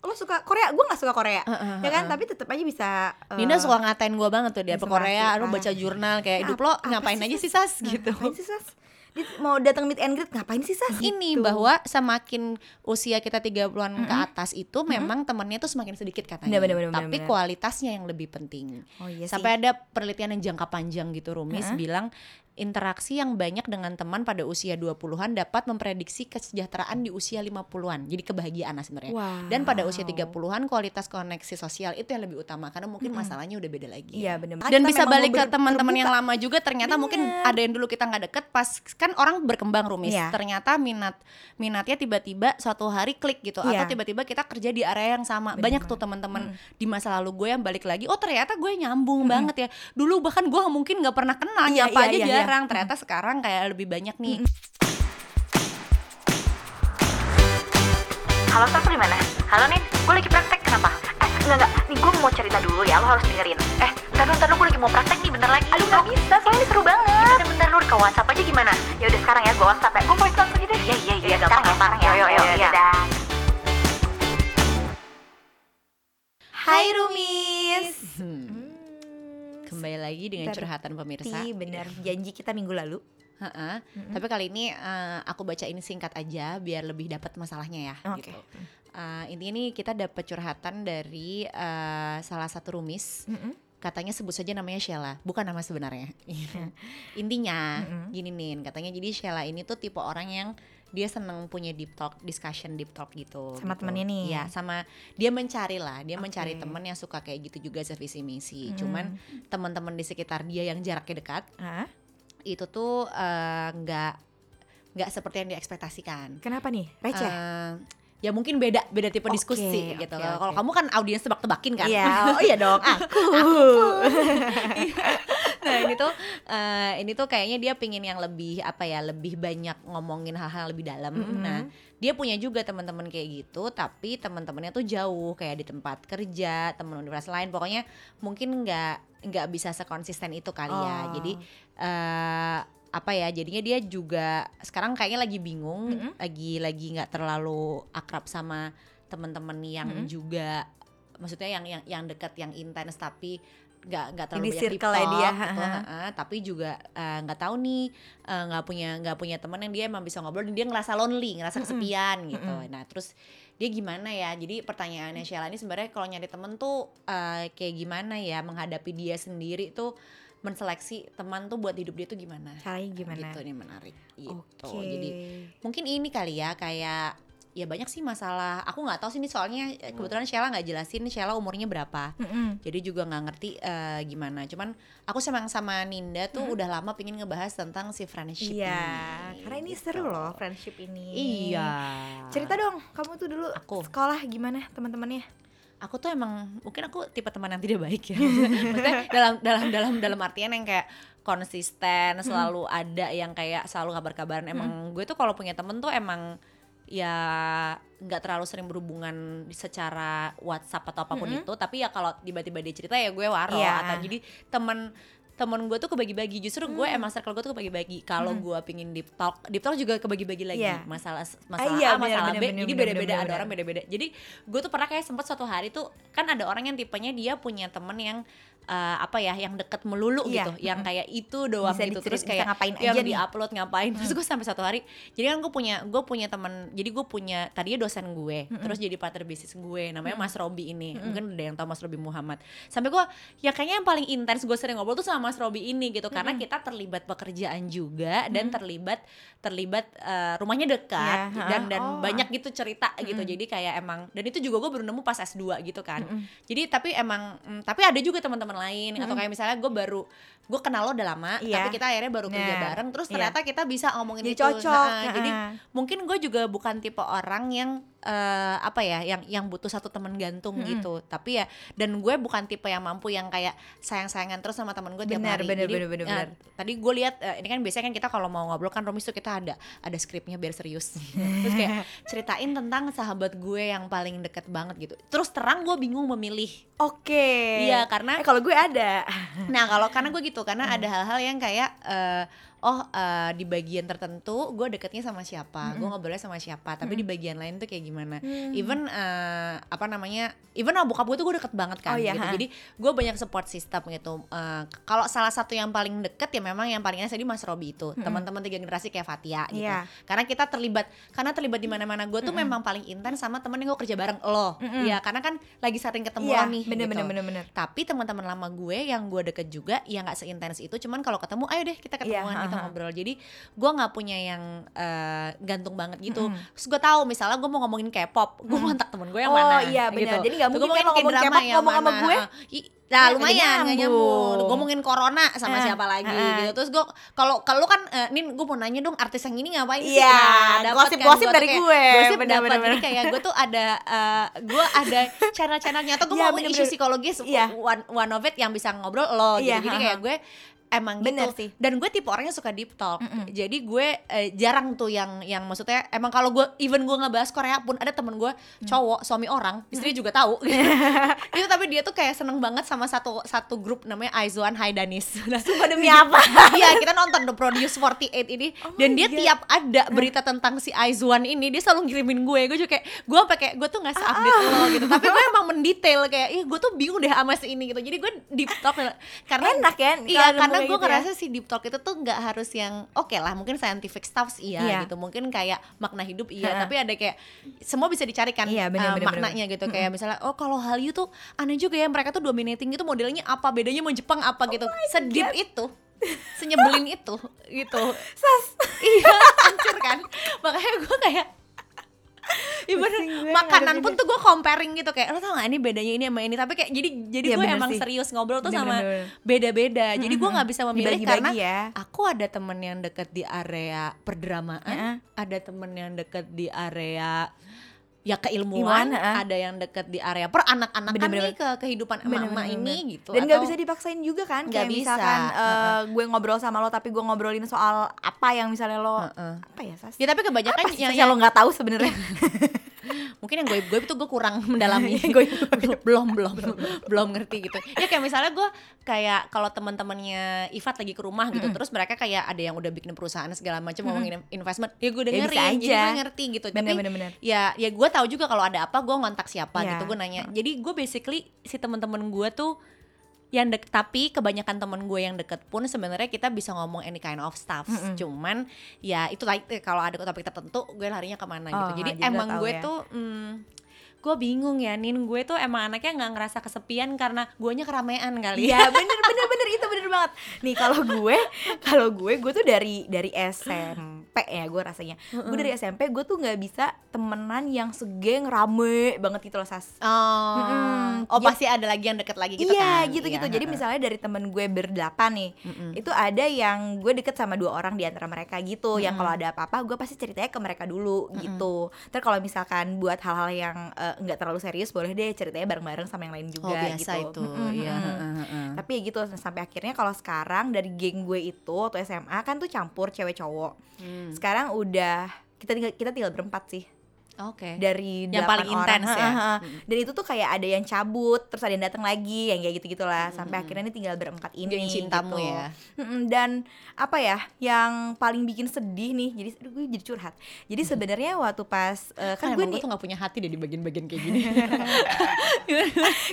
lo suka Korea gue nggak suka Korea Uh, uh, ya kan uh. tapi tetap aja bisa uh, Nina suka ngatain gue banget tuh dia apa inspirasi, Korea, lu ah. baca jurnal kayak hidup lo apa ngapain sih, aja sih sas gitu. ngapain sih Sas Dia mau datang meet and greet ngapain sih Sas Ini Gitu. bahwa semakin usia kita 30-an ke atas itu memang temennya tuh semakin sedikit katanya. Bener, bener, bener, Tapi bener. kualitasnya yang lebih penting. oh iya Sampai ada penelitian yang jangka panjang gitu Rumis Heeh. bilang interaksi yang banyak dengan teman pada usia 20-an dapat memprediksi kesejahteraan di usia 50-an. Jadi kebahagiaan lah sebenarnya. Wow. Dan pada usia 30-an kualitas koneksi sosial itu yang lebih utama karena mungkin masalahnya udah beda lagi. Iya benar. Dan bisa balik ke teman-teman yang lama juga ternyata mungkin Bener. ada yang dulu kita nggak deket pas kan orang berkembang rumis. Iya. Ternyata minat minatnya tiba-tiba suatu hari klik gitu Iya. atau tiba-tiba kita kerja di area yang sama. Bener Banyak tuh teman-teman di masa lalu gue yang balik lagi, oh ternyata gue nyambung banget ya. Dulu bahkan gue mungkin nggak pernah kenal, Iya, nyapa iya, aja iya, iya. Jarang. Ternyata sekarang kayak lebih banyak nih. Halo di mana? Halo Nin, gue lagi praktek, kenapa? Eh, enggak, enggak, nih gue mau cerita dulu ya, lo harus dengerin. Eh, ntar dulu, ntar dulu, gue lagi mau praktek nih, bentar lagi. Aduh, gak bisa, soalnya ini seru banget. Ya, bentar, bentar, lu ke WhatsApp aja gimana? Ya udah sekarang ya, gue WhatsApp ya. Gue voice langsung aja deh. Iya, iya, iya, gampang ya, sekarang ya, yo, yo, yo, Hai Rumis. Hmm. Kembali lagi dengan curhatan pemirsa. Iya benar. Janji kita minggu lalu. Heeh. Tapi kali ini eh, aku baca ini singkat aja biar lebih dapat masalahnya ya. Oke. Gitu. Eh, intinya nih kita dapat curhatan dari eh, salah satu rumis. Mm-mm. Katanya sebut saja namanya Sheila, bukan nama sebenarnya. Intinya Mm-mm. gini nih, katanya jadi Sheila ini tuh tipe orang yang dia seneng punya deep talk, discussion deep talk gitu. Sama gitu. temennya nih. Iya, sama dia mencari lah, dia mencari Oke. temen yang suka kayak gitu juga sevisi misi. Mm. Cuman teman-teman di sekitar dia yang jaraknya dekat Ah, itu tuh eh, nggak nggak seperti yang diekspektasikan. kenapa nih? Receh. Eh, ya mungkin beda beda tipe Oke, diskusi gitu. oke, Kalau kamu kan audiens tebak-tebakin kan. Iya, oh iya dong. Aku. nah ini tuh eh, ini tuh kayaknya dia pingin yang lebih apa ya lebih banyak ngomongin hal-hal lebih dalam. Mm-mm. Nah dia punya juga teman-teman kayak gitu, tapi teman-temannya tuh jauh kayak di tempat kerja, teman universitas lain. Pokoknya mungkin nggak nggak bisa sekonsisten itu kali ya. Oh. Jadi eh apa ya jadinya dia juga sekarang kayaknya lagi bingung Mm-mm. lagi lagi nggak terlalu akrab sama teman-teman yang Mm-mm. juga maksudnya yang yang yang dekat yang intens tapi nggak nggak terlalu Di banyak circle-nya talk dia, gitu, ha-ha. heeh. tapi juga eh, nggak tahu nih eh, nggak punya nggak punya teman yang dia emang bisa ngobrol dan dia ngerasa lonely ngerasa kesepian gitu nah terus dia gimana ya jadi pertanyaannya Sheila ini sebenarnya kalau nyari temen tuh eh, kayak gimana ya menghadapi dia sendiri tuh menseleksi teman tuh buat hidup dia tuh gimana Caranya gimana? gitu nih menarik gitu Oke. jadi mungkin ini kali ya kayak ya banyak sih masalah aku nggak tahu sih ini soalnya eh, kebetulan Sheila nggak jelasin Sheila umurnya berapa Mm-mm. jadi juga nggak ngerti eh, gimana cuman aku sama sama Ninda tuh udah lama pingin ngebahas tentang si friendship Iya, ini, karena ini gitu. seru loh friendship ini. iya Cerita dong, kamu tuh dulu Aku. sekolah gimana teman-temannya? aku tuh emang mungkin aku tipe teman yang tidak baik ya maksudnya dalam dalam dalam dalam artian yang kayak konsisten selalu ada yang kayak selalu kabar-kabaran emang gue tuh kalau punya temen tuh emang ya nggak terlalu sering berhubungan secara WhatsApp atau apa pun itu. Tapi ya kalau tiba-tiba dia cerita ya gue waro Iya. atau jadi temen temen gue tuh kebagi-bagi. Justru gue emang circle gue tuh kebagi-bagi. Kalau gue pingin deep talk deep talk juga kebagi-bagi lagi. Iya. masalah masalah iya, A masalah bener, B. bener, jadi beda-beda ada orang beda-beda. Jadi gue tuh pernah kayak sempat suatu hari tuh kan ada orang yang tipenya dia punya temen yang eh, apa ya yang deket melulu Iya, gitu. Yang kayak itu doang Bisa gitu. Terus kayak ngapain yang aja nih. diupload ngapain. Terus gue sampai satu hari jadi kan gue punya gue punya teman jadi gue punya tadinya dosen gue terus jadi partner bisnis gue namanya Mas Robi ini. Mungkin ada yang tahu Mas Robi Muhammad. Sampai gue ya kayaknya yang paling intens gue sering ngobrol tuh sama Mas Robi ini gitu. Karena kita terlibat pekerjaan juga dan terlibat terlibat eh, rumahnya dekat Ya, dan ha, dan oh. banyak gitu cerita gitu. Jadi kayak emang dan itu juga gue baru nemu pas S2 gitu kan. Jadi tapi emang mm, tapi ada juga teman-teman lain atau kayak misalnya gue baru gue kenal lo udah lama Iya. tapi kita akhirnya baru kerja Bener. bareng terus Iya. ternyata kita bisa ngomongin Jadi itu cocok, Nah, jadi ha-ha. mungkin gue juga bukan tipe orang yang eh, apa ya yang yang butuh satu teman gantung gitu tapi ya dan gue bukan tipe yang mampu yang kayak sayang-sayangan terus sama teman gue tiap Benar, hari benar, jadi benar, benar, eh, benar. tadi gue lihat eh, ini kan biasanya kan kita kalau mau ngobrol kan Romis tuh kita ada ada skripnya biar serius terus kayak ceritain tentang sahabat gue yang paling deket banget gitu terus terang gue bingung memilih Oke. Iya, karena- eh, kalau gue ada. Nah kalau karena gue gitu karena ada hal-hal yang kayak eh, oh eh, di bagian tertentu gue deketnya sama siapa gue ngobrolnya sama siapa tapi di bagian lain tuh kayak gimana. Even eh, apa namanya even sama bokap gue tuh gue deket banget kan Oh, iya, gitu. ha. jadi gue banyak support system gitu. Eh, kalau salah satu yang paling deket ya memang yang paling enak tadi Mas Robi itu teman-teman tiga generasi kayak Fatia gitu. Iya. karena kita terlibat karena terlibat di mana-mana gue tuh memang paling intens sama temen yang gue kerja bareng lo. Ya karena kan lagi sering ketemu lo nih bener, gitu. bener, bener, bener. tapi teman-teman lama gue yang gue deket juga ya nggak seintens itu. Cuman kalau ketemu ayo deh kita ketemuan Iya, kita ngobrol jadi gue nggak punya yang eh, gantung banget gitu terus gue tahu misalnya gue mau ngomongin K-pop gue kontak temen gue yang Oh, mana iya, bener. gitu. Jadi nggak mungkin gua kan ngomong K-drama K-pop yang ngomong sama mana. gue. Nah Ya, lumayan nggak nggak nyambung. Gue ngomongin corona sama Eh, siapa lagi eh. gitu. Terus gue kalau kalau kan eh, Nin gue mau nanya dong artis yang ini ngapain sih? Iya, dapet gosip-gosip tuh dari kayak gue. Gosip Bener, dapat. bener, Jadi kayak gue tuh ada eh, gue ada channel-channelnya tuh gue Iya, mau bener, isu bener. psikologis Iya. one, one of it yang bisa ngobrol lo gitu. Iya, Jadi ha-ha. kayak gue emang Bener gitu. sih. Dan gue tipe orangnya suka deep talk. Jadi gue eh, jarang tuh yang yang maksudnya emang kalau gue even gue ngebahas Korea pun ada temen gue Mm. cowok suami orang, istri juga tahu. itu tapi dia tuh kayak seneng banget sama satu satu grup namanya Aizuan Hai Danis. Sumpah demi apa? Iya kita nonton The Produce 48 ini Oh dan dia God. tiap ada berita tentang si Aizuan ini dia selalu ngirimin gue gue juga kayak gue apa kayak gue tuh nggak update Ah. lo gitu tapi gue emang mendetail kayak ih gue tuh bingung deh sama si ini gitu jadi gue deep talk karena Enak ya, iya kalau karena gue gitu ya. ngerasa si deep talk itu tuh nggak harus yang oke lah mungkin scientific stuff iya, Iya. gitu. Mungkin kayak makna hidup iya. Ha-ha. tapi ada kayak semua bisa dicarikan Iya, bener, eh, bener, maknanya gitu. Kayak misalnya oh kalau Hallyu tuh aneh juga ya mereka tuh dominating itu modelnya apa bedanya mau Jepang apa gitu. sedip itu senyebelin itu gitu. Sas. iya hancur kan. Makanya gue kayak Iya bener, makanan pun tuh gue comparing gitu kayak lo tau gak ini bedanya ini sama ini tapi kayak jadi jadi Iya, gue emang sih. serius ngobrol tuh Bener, sama beda-beda jadi gue nggak bisa memilih Dibagi-bagi karena ya. aku ada temen yang deket di area perdramaan Heeh. ada temen yang deket di area ya keilmuan heeh. ada yang deket di area per anak-anakan Bener-bener. nih ke kehidupan emak-emak ini gitu Dan nggak bisa dipaksain juga kan Nggak Kayak bisa. misalkan eh, Heeh. gue ngobrol sama lo tapi gue ngobrolin soal apa yang misalnya lo Heeh. apa ya Sas? ya tapi kebanyakan apa sih yang, yang lo nggak tahu sebenarnya? mungkin yang gue gue itu gue kurang mendalami Goib-goib. belum belum belum ngerti gitu ya kayak misalnya gue kayak kalau teman-temannya Ifat lagi ke rumah gitu terus mereka kayak ada yang udah bikin perusahaan segala macam ngomongin investment ya gue Ya, dengerin jadi aja. gue ngerti gitu Bener, tapi bener, bener. ya ya gue tahu juga kalau ada apa gue ngontak siapa Ya. gitu gue nanya jadi gue basically si teman-teman gue tuh yang dek tapi kebanyakan temen gue yang deket pun sebenarnya kita bisa ngomong any kind of stuff. Cuman ya itu tadi eh, kalau ada topik tertentu gue larinya ke mana Oh, gitu jadi emang gue ya. tuh hmm, gue bingung ya Nin gue tuh emang anaknya nggak ngerasa kesepian karena guanya keramaian kali Iya bener bener bener itu bener banget. Nih kalau gue kalau gue gue tuh dari dari SMP ya gue rasanya. Gue dari SMP gue tuh nggak bisa temenan yang segeng rame banget gitu loh sas. oh Mm-mm. oh Ya- pasti ada lagi yang deket lagi gitu iya kan gitu gitu. Iya, Jadi misalnya dari temen gue berdelapan nih, itu ada yang gue deket sama dua orang di antara mereka gitu. Yang kalau ada apa-apa gue pasti ceritanya ke mereka dulu gitu. Terus kalau misalkan buat hal-hal yang eh, nggak terlalu serius boleh deh ceritanya bareng-bareng sama yang lain juga oh biasa gitu. itu mm-mm. heeh, heeh. tapi ya gitu sampai akhirnya kalau sekarang dari geng gue itu atau SMA kan tuh campur cewek cowok Hmm. sekarang udah kita tinggal kita tinggal berempat sih oke. Dari Yang paling intens ya? Ha, ha, ha. dan itu tuh kayak ada yang cabut terus ada yang datang lagi yang kayak gitu gitulah sampai akhirnya ini tinggal berempat ini Geng cintamu gitu. ya? Mm-mm, dan apa ya yang paling bikin sedih nih jadi aduh, gue jadi curhat. Jadi sebenarnya waktu pas eh, kan kan gue nih tuh gak punya hati deh di bagian-bagian kayak gini.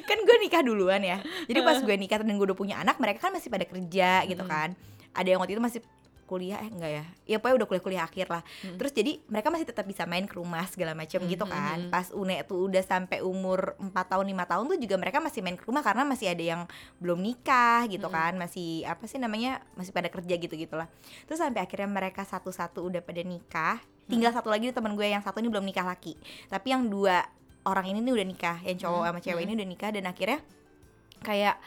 Kan gue nikah duluan ya. Jadi pas gue nikah dan gue udah punya anak mereka kan masih pada kerja gitu kan. Ada yang waktu itu masih kuliah eh enggak ya? Ya pokoknya udah kuliah-kuliah akhir lah. Terus jadi mereka masih tetap bisa main ke rumah segala macam gitu kan. pas une tuh udah sampai umur 4 tahun lima tahun tuh juga mereka masih main ke rumah karena masih ada yang belum nikah gitu kan. Masih apa sih namanya masih pada kerja gitu gitulah. Terus sampai akhirnya mereka satu-satu udah pada nikah. Tinggal satu lagi teman gue yang satu ini belum nikah laki tapi yang dua orang ini nih udah nikah. Yang cowok sama cewek ini udah nikah dan akhirnya kayak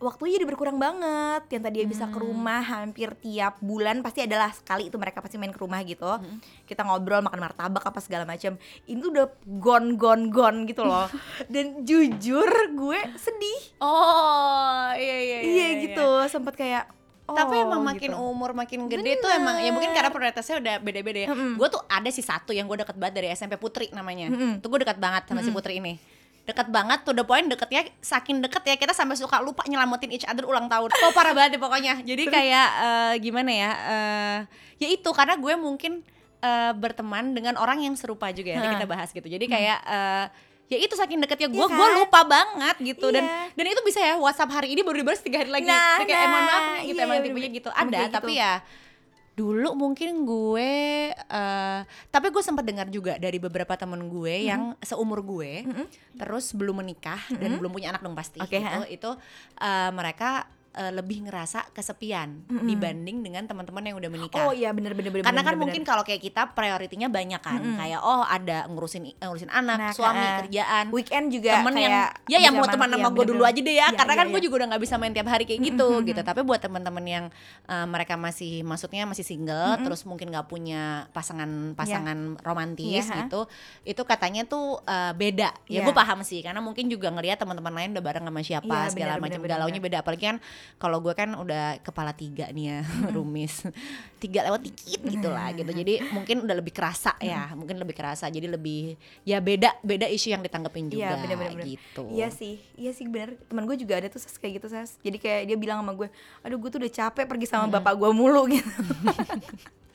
waktunya jadi berkurang banget. Yang tadi bisa ke rumah hampir tiap bulan pasti adalah sekali itu mereka pasti main ke rumah gitu. Kita ngobrol makan martabak apa segala macam ini tuh udah gone gone gone gitu loh. Dan jujur gue sedih. Oh iya iya iya gitu sempat kayak tapi oh, emang makin gitu. umur makin gede tuh emang ya mungkin karena prioritasnya udah beda-beda ya. Gue tuh ada sih satu yang gue deket banget dari SMP Putri namanya. Mm-mm. tuh gue dekat banget sama si Putri ini deket banget tuh the point deketnya saking deket ya kita sampai suka lupa nyelamatin each other ulang tahun. Oh parah banget deh pokoknya. Jadi kayak eh, gimana ya eh, ya itu karena gue mungkin eh, berteman dengan orang yang serupa juga ya nanti kita bahas gitu. Jadi kayak eh, ya itu saking deketnya gue Iya gue kan? lupa banget gitu. Dan Iya. dan itu bisa ya WhatsApp hari ini baru dibalas tiga hari lagi. Nah, kayak eh, mohon maaf nah, nih gitu iya, emang iya, tipenya gitu. Emang ada kayak tapi gitu. ya dulu mungkin gue eh tapi gue sempat dengar juga dari beberapa temen gue yang seumur gue terus belum menikah dan belum punya anak dong pasti Oke, gitu. ha. itu eh, mereka eh, lebih ngerasa kesepian dibanding dengan teman-teman yang udah menikah. Oh iya bener bener bener. karena kan bener, mungkin kalau kayak kita prioritinya banyak kan. Kayak oh ada ngurusin ngurusin anak Nah, suami eh, kerjaan. weekend juga temen yang ya yang mau teman sama iya, gue dulu aja deh ya. Iya, karena iya, kan gue iya. juga udah nggak bisa main tiap hari kayak gitu gitu. Tapi buat teman-teman yang uh, mereka masih maksudnya masih single terus mungkin nggak punya pasangan pasangan romantis Iya, ha. gitu itu katanya tuh uh, beda. Ya Iya. gue paham sih. Karena mungkin juga ngelihat teman-teman lain udah bareng sama siapa Iya, segala benar, macam benar, galaunya beda. Apalagi kan kalau gue kan udah kepala tiga nih ya rumis tiga lewat dikit gitu lah gitu jadi mungkin udah lebih kerasa ya mungkin lebih kerasa jadi lebih ya beda beda isu yang ditanggepin juga Iya bener bener bener. gitu Iya sih, iya sih bener. Teman gue juga ada tuh Sas, kayak gitu Sas. Jadi kayak dia bilang sama gue, aduh gue tuh udah capek pergi sama bapak gue mulu gitu.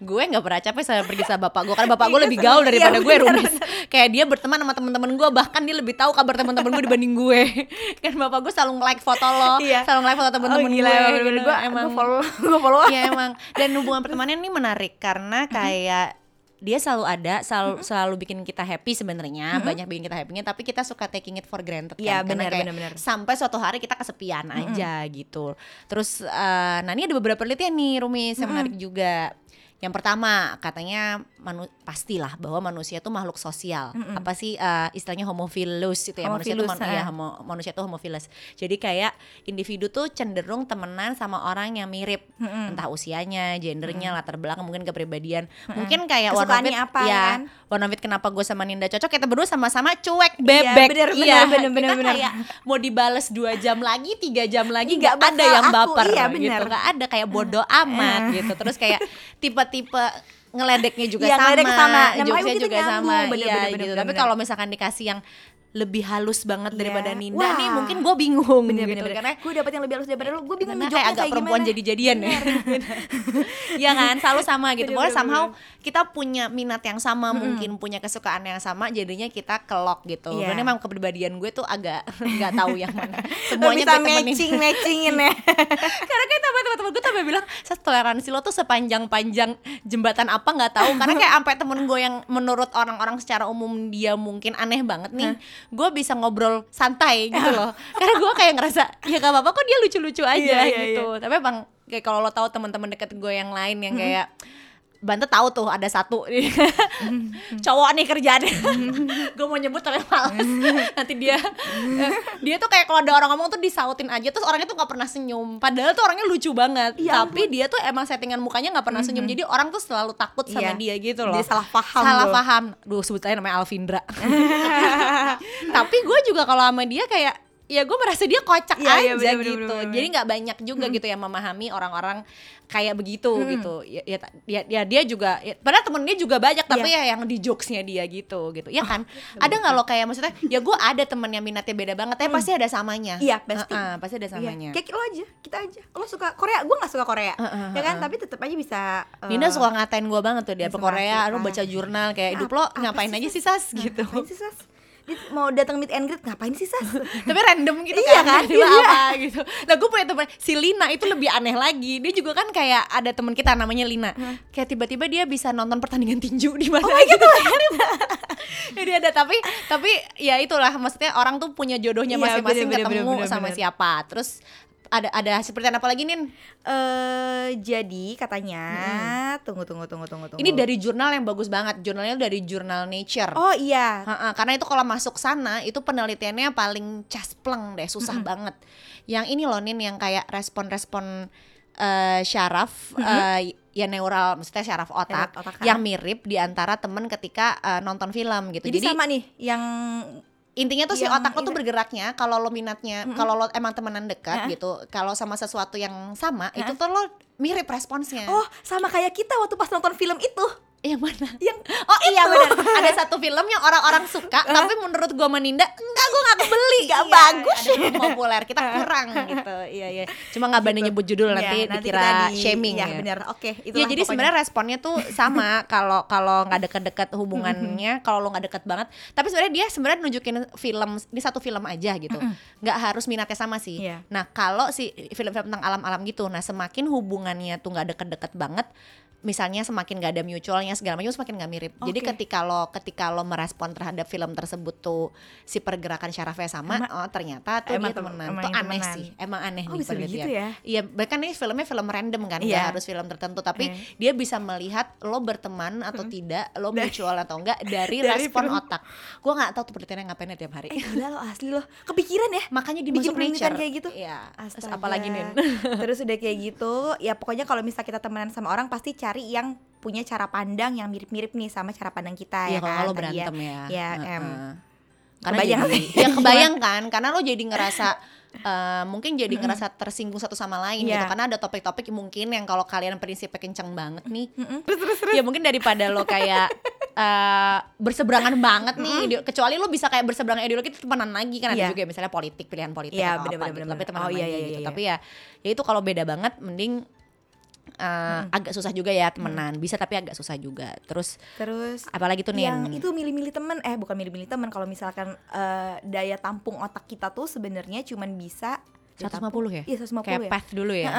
gue nggak pernah capek saya pergi sama bapak gue karena bapak gue Iya, lebih gaul Iya, daripada gue bener, rumis. Kayak dia berteman sama teman-teman gue bahkan dia lebih tahu kabar teman-teman gue dibanding gue. Kan bapak gue selalu like foto lo Iya. selalu like foto teman-teman oh, gila, gue bener -bener. gitu. Gue emang. gue follow, gue follow. Iya emang. Dan hubungan pertemanan ini menarik karena kayak dia selalu ada selalu selalu bikin kita happy sebenarnya banyak bikin kita happynya tapi kita suka taking it for granted Iya, kan Karena benar, kayak benar, benar. sampai suatu hari kita kesepian aja gitu. Terus eh, nah ini ada beberapa penelitian nih Rumi yang menarik juga yang pertama katanya manu pastilah bahwa manusia tuh makhluk sosial. Apa sih eh, istilahnya homophilus itu ya? Manusia tuh Homophilus, man- ya, homo- manusia tuh homophilus. Jadi kayak individu tuh cenderung temenan sama orang yang mirip. Entah usianya gendernya latar belakang mungkin kepribadian. Mungkin kayak one of Kesukaannya it apa, ya kan? one of it kenapa gue sama Ninda cocok kita berdua sama-sama cuek Iya, bebek. bener, bener, Iya, bener, bener, kita bener. kayak mau dibales dua jam lagi tiga jam lagi Nggak ada yang aku, baper iya, gitu. bener. nggak ada kayak bodoh amat gitu. Terus kayak tipe-tipe ngeledeknya juga Iya, sama, ngeledek sama. Kita juga nyambung. sama, Bener, iya bener, gitu. bener, Tapi bener. kalau misalkan dikasih yang lebih halus banget Iya. daripada Ninda Wah. nih, mungkin gue bingung Bener, gitu bener, bener. karena gue dapet yang lebih halus daripada lu. Gue bingung karena ngejoknya kayak agak perempuan gimana. jadi-jadian ya. Iya kan, selalu sama gitu. Bener, Pokoknya bener, somehow kita punya minat yang sama, mungkin punya kesukaan yang sama, jadinya kita kelok gitu. Iya. Dan emang kepribadian gue tuh agak nggak tahu yang mana. Semuanya bisa matching matchingin ya. Karena kayak teman teman gue sampai bilang, "Sas, toleransi lo tuh sepanjang-panjang jembatan apa nggak tahu." Karena kayak sampai temen gue yang menurut orang-orang secara umum dia mungkin aneh banget nih, gue bisa ngobrol santai gitu loh. Karena gue kayak ngerasa, ya gak apa-apa kok dia lucu-lucu aja Iya, iya, gitu. Tapi emang kayak kalau lo tahu teman-teman deket gue yang lain yang kayak Bante tahu tuh ada satu. Cowok nih kerjaannya gue mau nyebut tapi males. Nanti dia dia tuh kayak kalau ada orang ngomong tuh disautin aja. Terus orangnya tuh nggak pernah senyum. Padahal tuh orangnya lucu banget. Ya tapi dia tuh emang settingan mukanya nggak pernah senyum. Jadi orang tuh selalu takut sama Iya. dia gitu loh. Jadi salah paham salah lu. paham. Duh sebut aja namanya Alvindra. Tapi gue juga kalau sama dia kayak ya gue merasa dia kocak iya, aja bener, bener, gitu bener, bener. jadi nggak banyak juga gitu yang memahami orang-orang kayak begitu gitu ya, ya, ya, ya dia juga ya, padahal temen dia juga banyak tapi Iya. ya yang di jokesnya dia gitu gitu ya kan ada nggak lo kayak maksudnya ya gue ada temen yang minatnya beda banget tapi pasti ada samanya Iya, pasti. Heeh, pasti ada Iya. samanya Kayak lo aja, kita aja. Lo suka Korea, gue gak suka Korea. Heeh, ya kan, tapi tetap aja bisa eh, Nina suka ngatain gue banget tuh dia ke Korea, lu baca ah. jurnal kayak hidup lo apa ngapain aja sih sas gitu. Ngapain sih, Sas? Mau datang meet and greet ngapain sih, Sas? Tapi random gitu Iya kan? tiba-tiba Iya. apa gitu. Nah gue punya temen si Lina itu lebih aneh lagi. Dia juga kan kayak ada temen kita namanya Lina. Kayak tiba-tiba dia bisa nonton pertandingan tinju di mana gitu. Jadi ada tapi tapi ya itulah maksudnya orang tuh punya jodohnya Iya, masing-masing bener, ketemu bener, bener, sama bener. siapa. Terus ada ada seperti apa lagi nih? Eh, jadi katanya tunggu tunggu tunggu tunggu tunggu. Ini dari jurnal yang bagus banget. Jurnalnya dari jurnal Nature. Oh iya. Ha-ha, karena itu kalau masuk sana itu penelitiannya paling caspleng deh, susah banget. Yang ini loh Nin yang kayak respon-respon eh, syaraf eh, ya neural, maksudnya syaraf otak, otak, yang mirip di antara temen ketika eh, nonton film gitu. Jadi, sama nih yang intinya tuh si yang otak lo tuh ini- bergeraknya kalau lo minatnya, kalau lo emang temenan dekat gitu, kalau sama sesuatu yang sama itu tuh lo mirip responsnya. oh sama kayak kita waktu pas nonton film itu. Yang mana? Yang Oh iya benar. Ada satu film yang orang-orang suka, tapi menurut gua meninda enggak gue gak kebeli Nggak Iya, bagus. ada populer kita kurang gitu. Iya iya. Cuma nggak berani nyebut judul Iya, nanti, nanti dikira di- shaming ya, ya benar. Oke itu Iya jadi sebenarnya responnya tuh sama kalau kalau nggak deket-deket hubungannya kalau lo nggak deket banget. Tapi sebenarnya dia sebenarnya nunjukin film ini satu film aja gitu. Nggak harus minatnya sama sih. Iya. nah kalau si film-film tentang alam-alam gitu nah semakin hubungannya tuh nggak deket-deket banget misalnya semakin gak ada mutualnya segala macam semakin gak mirip jadi Oke. ketika lo ketika lo merespon terhadap film tersebut tuh si pergerakan syarafnya sama Emang- oh ternyata tuh emang dia tem- temenan emang tuh yang aneh temenan. sih emang aneh Oh, nih bisa begitu ya? Iya, bahkan ini filmnya film random kan, nggak Iya. harus film tertentu, tapi Iya. dia bisa melihat lo berteman atau tidak, lo mutual atau enggak dari, dari respon film. otak. Gua nggak tahu tuh penelitiannya ngapain tiap hari. eh gila lo asli lo kepikiran ya Makanya Bikin dimasuk penelitian nature kayak gitu? Iya. Terus apalagi nih? terus udah kayak gitu ya pokoknya kalau misal kita temenan sama orang pasti cari yang punya cara pandang yang mirip-mirip nih sama cara pandang kita Iya ya kalau kan lo Tadi berantem ya. ya, Heeh. em, Karena kebayang jadi, ya kebayang kan, karena lo jadi ngerasa eh, mungkin jadi ngerasa tersinggung satu sama lain gitu Iya. karena ada topik-topik mungkin yang kalau kalian prinsipnya kenceng banget nih Mm-mm. terus terus terus ya mungkin daripada lo kayak eh, berseberangan banget nih ide- kecuali lo bisa kayak berseberangan ideologi itu temenan lagi kan ada Iya. juga ya, misalnya politik pilihan politik Iya, atau bener, apa bener, gitu bener. tapi temenan Oh, iya, iya, gitu iya, tapi ya ya itu kalau beda banget mending eh, agak susah juga ya temenan. Bisa tapi agak susah juga. Terus terus apalagi tuh nih yang itu milih-milih temen. Eh bukan milih-milih temen. Kalau misalkan eh, daya tampung otak kita tuh sebenarnya cuman bisa daya 150 tampung- ya? iya 150 kayak ya? Path dulu ya?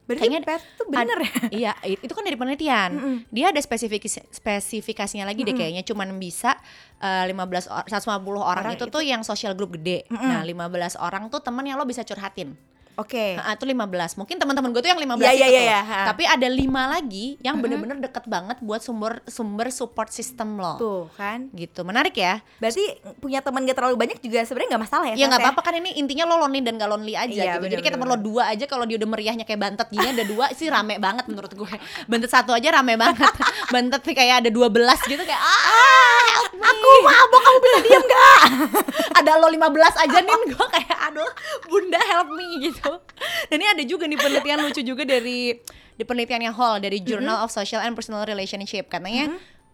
Berarti Kayaknya path tuh bener ya? Iya itu kan dari penelitian. Mm-mm. dia ada spesifikasi spesifikasinya lagi deh kayaknya. Cuman bisa eh, 15 or- 150 orang, Orang itu, itu- tuh yang social group gede. Mm-mm. nah 15 orang tuh temen yang lo bisa curhatin oke Ah, itu 15. Mungkin teman-teman gue tuh yang 15 Iya, itu iya, tuh. iya, iya, ha. Tapi ada lima lagi yang bener-bener deket banget buat sumber sumber support system lo. tuh kan Gitu. Menarik ya? berarti punya teman gak terlalu banyak juga sebenarnya nggak masalah ya Ya Sas, nggak apa-apa kan ini intinya lo lonely dan gak lonely aja Iya, gitu. bener, Jadi kayak temen lo dua aja kalau dia udah meriahnya kayak bantet gini ada dua sih rame banget menurut gue. Bantet satu aja rame banget. bantet kayak ada 12 gitu kayak ah help me. aku mabok kamu bisa diam gak ada lo 15 aja nih gue kayak aduh bunda help me gitu. Dan ini ada juga nih penelitian lucu juga dari di penelitiannya Hall dari Journal of Social and Personal Relationship. Katanya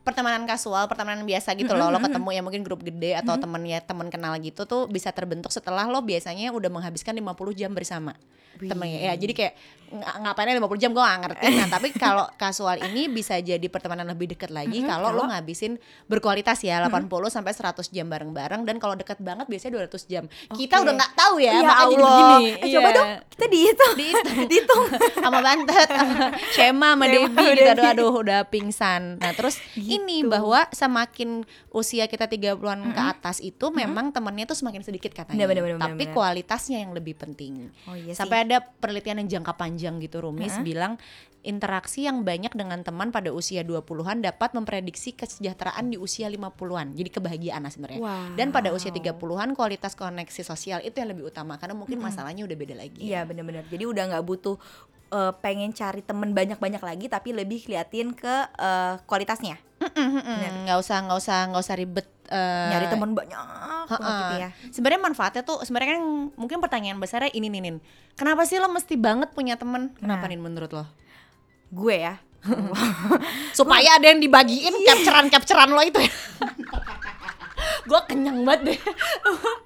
pertemanan kasual, pertemanan biasa gitu loh, lo ketemu ya mungkin grup gede atau temen ya temen kenal gitu tuh bisa terbentuk setelah lo biasanya udah menghabiskan 50 jam bersama temennya. Ya jadi kayak ng- ngapainnya 50 jam? Gue gak ngerti. Nah tapi kalau kasual ini bisa jadi pertemanan lebih dekat lagi kalau lo kalau- ngabisin berkualitas ya 80 sampai 100 jam bareng-bareng. Dan kalau deket banget biasanya 200 jam. Kita Oke. udah nggak tahu ya, ya makanya jadi Allah. begini. Eh, coba Iya. dong kita dihitung. Dihitung. dihitung. Sama Bantet. Sama Shema sama Debbie sama gitu. Aduh, aduh udah pingsan. Nah terus ini Gitu. bahwa semakin usia kita 30-an ke atas itu memang temennya tuh semakin sedikit katanya Bener, bener, bener, tapi bener. kualitasnya yang lebih penting oh iya sampai ada penelitian yang jangka panjang gitu Rumis bilang interaksi yang banyak dengan teman pada usia 20-an dapat memprediksi kesejahteraan di usia 50-an. Jadi kebahagiaan lah sebenarnya. Wow. Dan pada usia 30-an kualitas koneksi sosial itu yang lebih utama karena mungkin masalahnya udah beda lagi. Iya bener-bener Jadi udah nggak butuh eh, pengen cari temen banyak-banyak lagi tapi lebih liatin ke eh, kualitasnya nggak usah nggak usah nggak usah ribet eh, nyari temen banyak banget Heeh. gitu ya Sebenarnya manfaatnya tuh sebenarnya kan mungkin pertanyaan besarnya ini nih Nin. Kenapa sih lo mesti banget punya temen? Kenapa Nah. Nin menurut lo? gue ya Supaya ada yang dibagiin capturean-capturean lo itu ya. gue kenyang banget deh.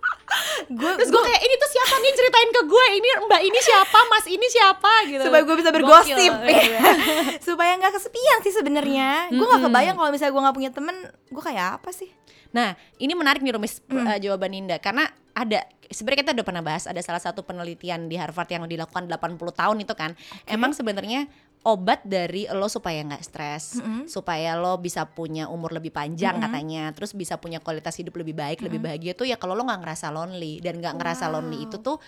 gue Terus gue kayak ini tuh siapa nih? Ceritain ke gue ini mbak ini siapa? Mas ini siapa? Gitu. supaya gue bisa Gokil, bergosip. Iya, ya. supaya nggak kesepian sih sebenarnya. Gue nggak kebayang kalau misalnya gue nggak punya temen gue kayak apa sih? Nah, ini menarik nih Rumis uh, jawaban Indah karena ada sebenarnya kita udah pernah bahas ada salah satu penelitian di Harvard yang dilakukan 80 tahun itu kan. Emang sebenarnya obat dari lo supaya nggak stres, supaya lo bisa punya umur lebih panjang katanya, terus bisa punya kualitas hidup lebih baik, lebih bahagia tuh ya kalau lo nggak ngerasa lonely. Dan nggak ngerasa lonely itu tuh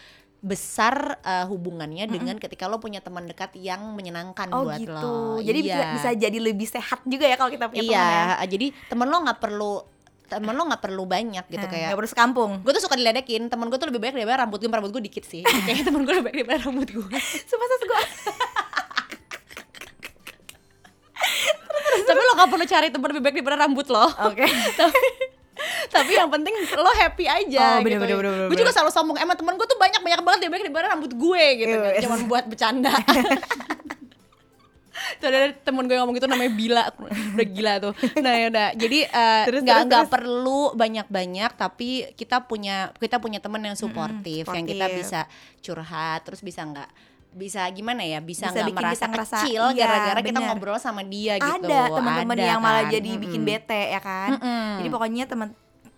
besar uh, hubungannya dengan ketika lo punya teman dekat yang menyenangkan oh buat gitu. lo. jadi bisa Iya. bisa jadi lebih sehat juga ya kalau kita punya temen ya? Iya, jadi temen lo nggak perlu temen lo nggak perlu banyak gitu Nah, kayak nggak perlu sekampung. Gue tuh suka diledekin temen gue tuh lebih banyak daripada rambut gue rambut gue dikit sih. Kayak temen gue lebih banyak daripada rambut gue. Sumpah sas gue tapi lo gak perlu cari temen lebih baik daripada rambut lo. Oke. Tapi tapi yang penting lo happy aja Oh, bener, gitu. bener, bener, bener, gue juga selalu sombong emang temen gue tuh banyak banyak banget dia banyak daripada rambut gue gitu kan. Cuman buat bercanda. Tuh ada temen gue ngomong gitu namanya Bila. Udah gila tuh. Nah ya udah. Jadi eh, nggak terus, nggak perlu banyak-banyak tapi kita punya kita punya temen yang suportif yang kita bisa curhat terus bisa nggak bisa gimana ya bisa Bisa bikin merasa kita ngerasa, kecil iya, gara-gara kita bener. ngobrol sama dia gitu ada teman-teman yang malah kan. jadi bikin Mm-mm. bete ya kan Mm-mm. jadi pokoknya teman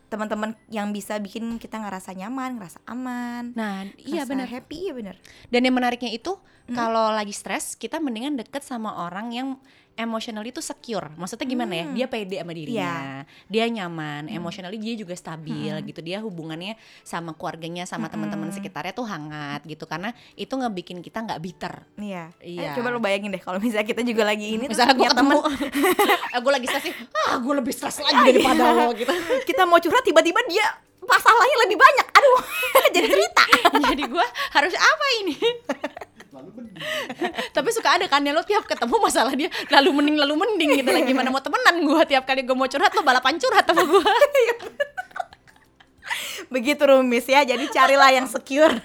teman-teman yang bisa bikin kita ngerasa nyaman ngerasa aman nah iya ngerasa benar happy iya benar Dan yang menariknya itu kalau lagi stres kita mendingan deket sama orang yang emotionally itu secure. Maksudnya gimana ya? Dia pede sama dirinya. Dia nyaman, emotionally dia juga stabil gitu. Dia hubungannya sama keluarganya, sama teman-teman sekitarnya tuh hangat gitu. Karena itu ngebikin kita nggak bitter. iya Iya. Eh, coba lo bayangin deh kalau misalnya kita juga lagi ini Misalnya gue ketemu, gue lagi stres nih, ah gue lebih stres lagi daripada lo gitu. kita mau curhat tiba-tiba dia masalahnya lebih banyak aduh jadi cerita Jadi gue harus apa ini? Tapi suka ada kan ya lo tiap ketemu masalah dia lalu mending lalu mending gitu. Lagi gimana mau temenan gue tiap kali gue mau curhat lo balapan curhat sama gue. begitu rumis ya jadi carilah yang secure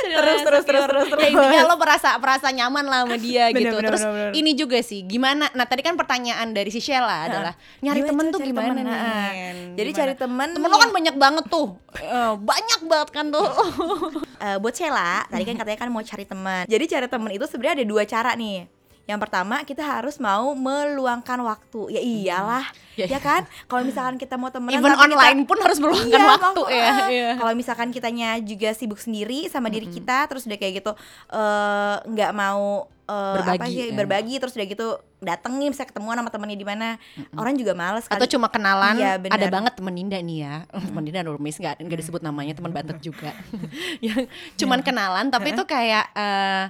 terus terus terus terus terus ya intinya lo merasa merasa nyaman lah sama dia Bener, gitu. bener, terus bener, bener. ini juga sih gimana? Nah tadi kan pertanyaan dari si Sheila adalah nyari temen tuh gimana temen? Nah, jadi cari temen temen lo kan banyak banget tuh. Eh, banyak banget kan tuh. Eh, buat Sheila, tadi kan katanya kan mau cari teman. Jadi cari teman itu sebenarnya ada dua cara nih. Yang pertama kita harus mau meluangkan waktu. Ya iyalah, Ya, ya, kan? Kalau misalkan kita mau temenan even tapi kita- online pun harus meluangkan Iya, waktu mau- ya ah. iya. Kalau misalkan kitanya juga sibuk sendiri sama diri kita, terus udah kayak gitu eh, nggak mau eh, apa Berbagi, sih ya. berbagi, terus udah gitu dateng nih misalnya ketemuan sama temennya di mana, orang juga males atau kali. cuma kenalan Iya, bener. ada banget temen Ninda nih ya temen Ninda Nurmis nggak nggak disebut namanya teman bantet juga yang cuman kenalan tapi itu kayak eh,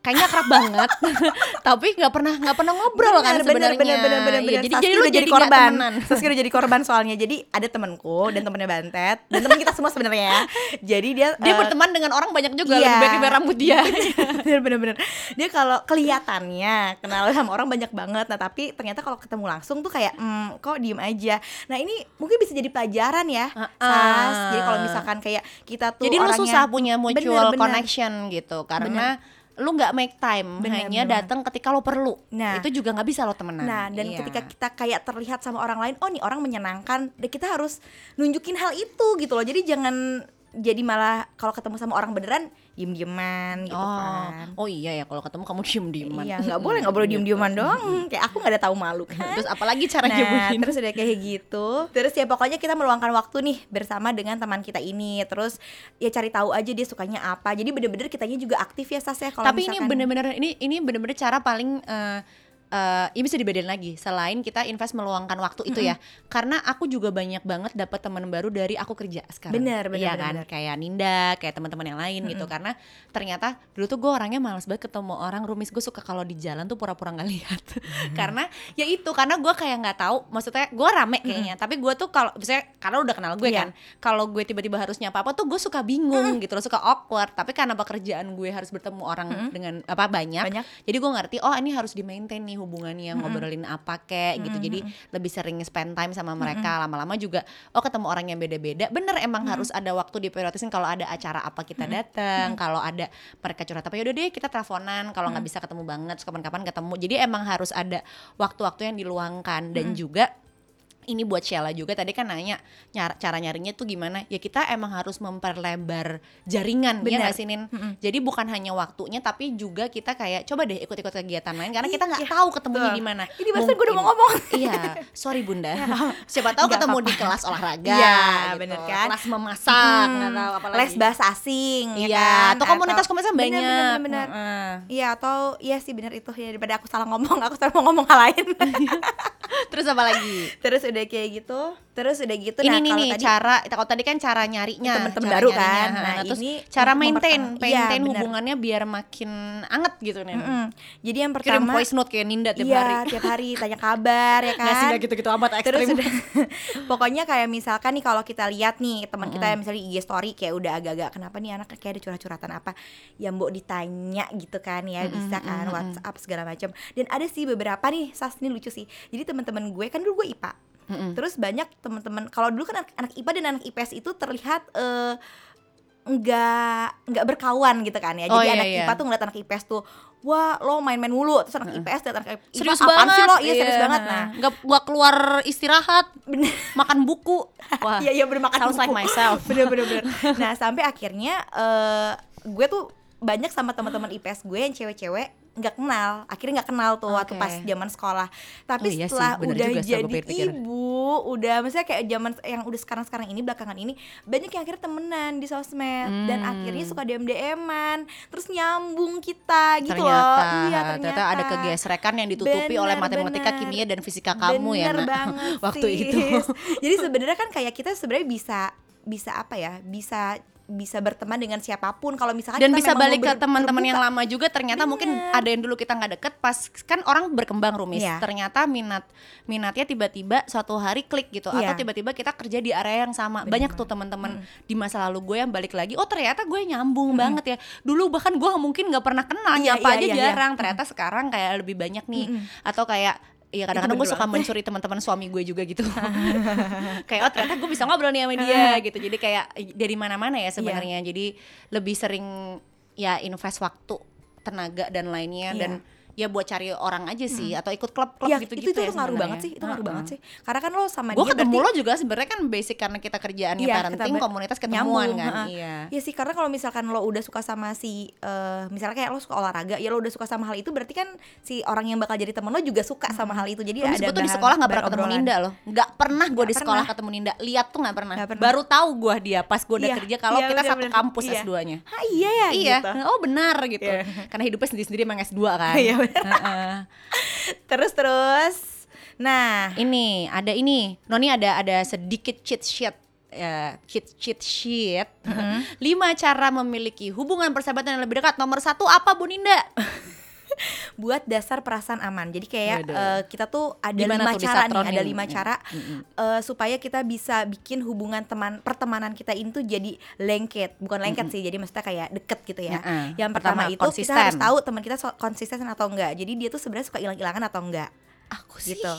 kayaknya akrab banget. Tapi nggak pernah nggak pernah ngobrol kan Bener, sebenarnya. bener, bener, bener, Iya, bener. jadi Saski jadi lu udah jadi korban. Saski udah jadi korban soalnya. Jadi ada temenku dan temennya Bantet dan temen kita semua sebenarnya. Ya jadi dia dia eh, berteman dengan orang banyak juga iya. lebih baik rambut dia. Bener bener bener dia kalau kelihatannya kenal sama orang banyak banget. Nah tapi ternyata kalau ketemu langsung tuh kayak hmm, kok diem aja? Nah ini mungkin bisa jadi pelajaran ya Uh-uh. Sas. Jadi kalau misalkan kayak kita tuh jadi lu orangnya susah punya mutual Bener, bener. connection gitu karena lu nggak make time Bener, hanya datang ketika lo perlu Nah. itu juga nggak bisa lo temenan Nah, dan Iya. ketika kita kayak terlihat sama orang lain, oh nih orang menyenangkan, dan kita harus nunjukin hal itu gitu loh. Jadi jangan jadi malah kalau ketemu sama orang beneran diem-dieman gitu oh, kan. oh iya ya kalau ketemu kamu diem dieman Iya, nggak boleh nggak boleh diem-dieman doang. Kayak aku nggak ada tahu malu kan. terus apalagi cara Nah, nyembunyiin terus udah kayak gitu. Terus ya pokoknya kita meluangkan waktu nih bersama dengan teman kita ini. Terus ya cari tahu aja dia sukanya apa. Jadi bener-bener kitanya juga aktif ya Sas ya kalau tapi ini misalkan- bener-bener ini ini bener-bener cara paling eh eh, ini bisa dibedain lagi. Selain kita invest meluangkan waktu itu ya. Karena aku juga banyak banget dapat teman baru dari aku kerja sekarang. Bener, bener, bener, kan? bener. kayak Ninda kayak teman-teman yang lain gitu. Karena ternyata dulu tuh gue orangnya malas banget ketemu orang. Rumis gue suka kalau di jalan tuh pura-pura nggak lihat. Karena ya itu karena gue kayak nggak tahu. Maksudnya gue rame kayaknya. Tapi gue tuh kalau misalnya karena udah kenal gue Iya. kan kalau gue tiba-tiba harus nyapa apa tuh gue suka bingung gitu loh. Suka awkward. Tapi karena pekerjaan gue harus bertemu orang dengan apa banyak, Banyak. jadi gue ngerti oh ini harus di maintain nih hubungannya ngobrolin apa kek gitu. Jadi lebih sering spend time sama mereka. Lama-lama juga oh ketemu orang yang beda-beda. Bener emang harus ada waktu diprioritasin kalau ada acara apa kita datang kalau ada mereka curhat. Apa yaudah deh kita teleponan. Kalau nggak bisa ketemu banget kapan-kapan ketemu. Jadi emang harus ada waktu-waktu yang diluangkan. Dan juga ini buat Sheila juga tadi kan nanya nyar- cara nyarinya tuh gimana ya kita emang harus memperlebar jaringan ya Bener. nggak sih Nin jadi bukan hanya waktunya tapi juga kita kayak coba deh ikut-ikut kegiatan lain karena kita nggak Iya, tahu ketemunya di mana Ini barusan gue udah mau ngomong. iya sorry bunda siapa tahu ketemu apa-apa. di kelas olahraga Iya, gitu. bener kan? kelas memasak Hmm, tahu apa lagi les bahasa asing ya iya kan? atau komunitas-komunitas Bener, banyak bener, bener, bener. Heeh. Iya atau iya sih bener itu ya daripada aku salah ngomong aku salah mau ngomong hal lain terus apa lagi? Terus udah kayak gitu terus udah gitu ini nah nih nih tadi cara kalau tadi kan cara nyarinya Temen-temen cara baru nyarinya. kan. Nah, Nah, terus ini cara maintain iya, maintain bener. hubungannya biar makin anget gitu nih. Mm-mm. jadi yang kirim pertama voice note kayak Ninda tiap iya hari. tiap hari tanya kabar ya nggak sih kan? gitu-gitu amat terus ekstrim. udah pokoknya kayak misalkan nih kalau kita lihat nih teman kita yang misalnya IG story kayak udah agak-agak kenapa nih anak kayak ada curhat-curhatan apa? Yang mbok ditanya gitu kan ya bisa kan WhatsApp segala macam dan ada sih beberapa nih sas ini lucu sih. Jadi teman-teman gue kan dulu gue IPA Mm-mm. terus banyak teman-teman kalau dulu kan anak, anak IPA dan anak IPS itu terlihat eh nggak nggak berkawan gitu kan ya Oh, jadi iya, anak iya. IPA tuh ngeliat anak IPS tuh wah lo main-main mulu terus anak IPS liat anak IPA serius apaan banget sih lo iya serius banget nah nggak nggak keluar istirahat bener makan buku wah iya iya bermakan sounds like buku. myself. bener bener bener nah sampai akhirnya eh gue tuh banyak sama teman-teman IPS gue yang cewek-cewek nggak kenal akhirnya nggak kenal tuh waktu Oke. pas zaman sekolah tapi Oh iya sih, setelah bener udah juga jadi pikir-pikir. Udah maksudnya kayak zaman yang udah sekarang sekarang ini belakangan ini banyak yang akhirnya temenan di sosmed dan Hmm. akhirnya suka dm dman terus nyambung kita gitu ternyata, loh iya ternyata, ada kegesrekan yang ditutupi oleh Bener, matematika, bener. kimia dan fisika kamu ya nak banget waktu sis. itu. Jadi sebenarnya kan kayak kita sebenarnya bisa bisa apa ya? Bisa bisa berteman dengan siapa pun kalau misalkan Dan bisa balik ke teman-teman yang lama juga ternyata mungkin Bener. ada yang dulu kita nggak deket pas kan orang berkembang rumis. Iya. Ternyata minat minatnya tiba-tiba suatu hari klik gitu Iya. atau tiba-tiba kita kerja di area yang sama. Bener Banyak tuh teman-teman di masa lalu gue yang balik lagi, oh ternyata gue nyambung banget ya. Dulu bahkan gue mungkin nggak pernah kenal, Iya, nyapa iya, aja iya, iya. jarang. Ternyata sekarang kayak lebih banyak nih. Atau kayak Iya kadang-kadang gue suka mencuri teman-teman suami gue juga gitu. kayak oh ternyata gue bisa ngobrol nih sama dia gitu. Jadi kayak dari mana-mana ya sebenarnya. Jadi lebih sering ya invest waktu, tenaga dan lainnya Iya. dan ya buat cari orang aja sih atau ikut klub-klub Iya, gitu-gitu itu itu ya tuh ngaruh banget sih, itu ngaruh banget sih. Karena kan lo sama Gue dia ketemu berarti lo juga sebenarnya kan basic karena kita kerjaannya Iya, parenting, kita komunitas ketemuan nyambung, kan. heeh. Iya. Iya sih karena kalau misalkan lo udah suka sama si eh, misalnya kayak lo suka olahraga ya lo udah suka sama hal itu berarti kan si orang yang bakal jadi temen lo juga suka sama hal itu jadi Rumis ada tuh di bahan- sekolah gak pernah bahan ketemu. Ninda loh Gak pernah gue di Nggak sekolah pernah. ketemu Ninda Lihat tuh gak pernah. Nggak pernah. Baru tahu gue dia pas gue udah Iya, kerja Kalau iya, kita satu kampus Iya. S2 nya Ah iya ya Iya, gitu. oh benar gitu. Karena hidupnya sendiri-sendiri emang S2 kan Iya, benar. Heeh. Terus terus. Nah. Ini, ada ini. Noni ada ada sedikit cheat sheet ya, cheat cheat sheet. Lima cara memiliki hubungan persahabatan yang lebih dekat. Nomor satu apa Bu Ninda buat dasar perasaan aman. Jadi kayak eh, kita tuh ada Gimana lima tuh cara nih, ada lima Mm, cara mm-mm. eh, supaya kita bisa bikin hubungan teman pertemanan kita ini tuh jadi lengket, bukan lengket sih. Jadi maksudnya kayak deket gitu ya. Heeh. Yang pertama, Pertama, itu kita konsisten. harus tahu teman kita so- konsisten atau enggak. Jadi dia tuh sebenarnya suka hilang-hilangan atau enggak. aku sih Gitu.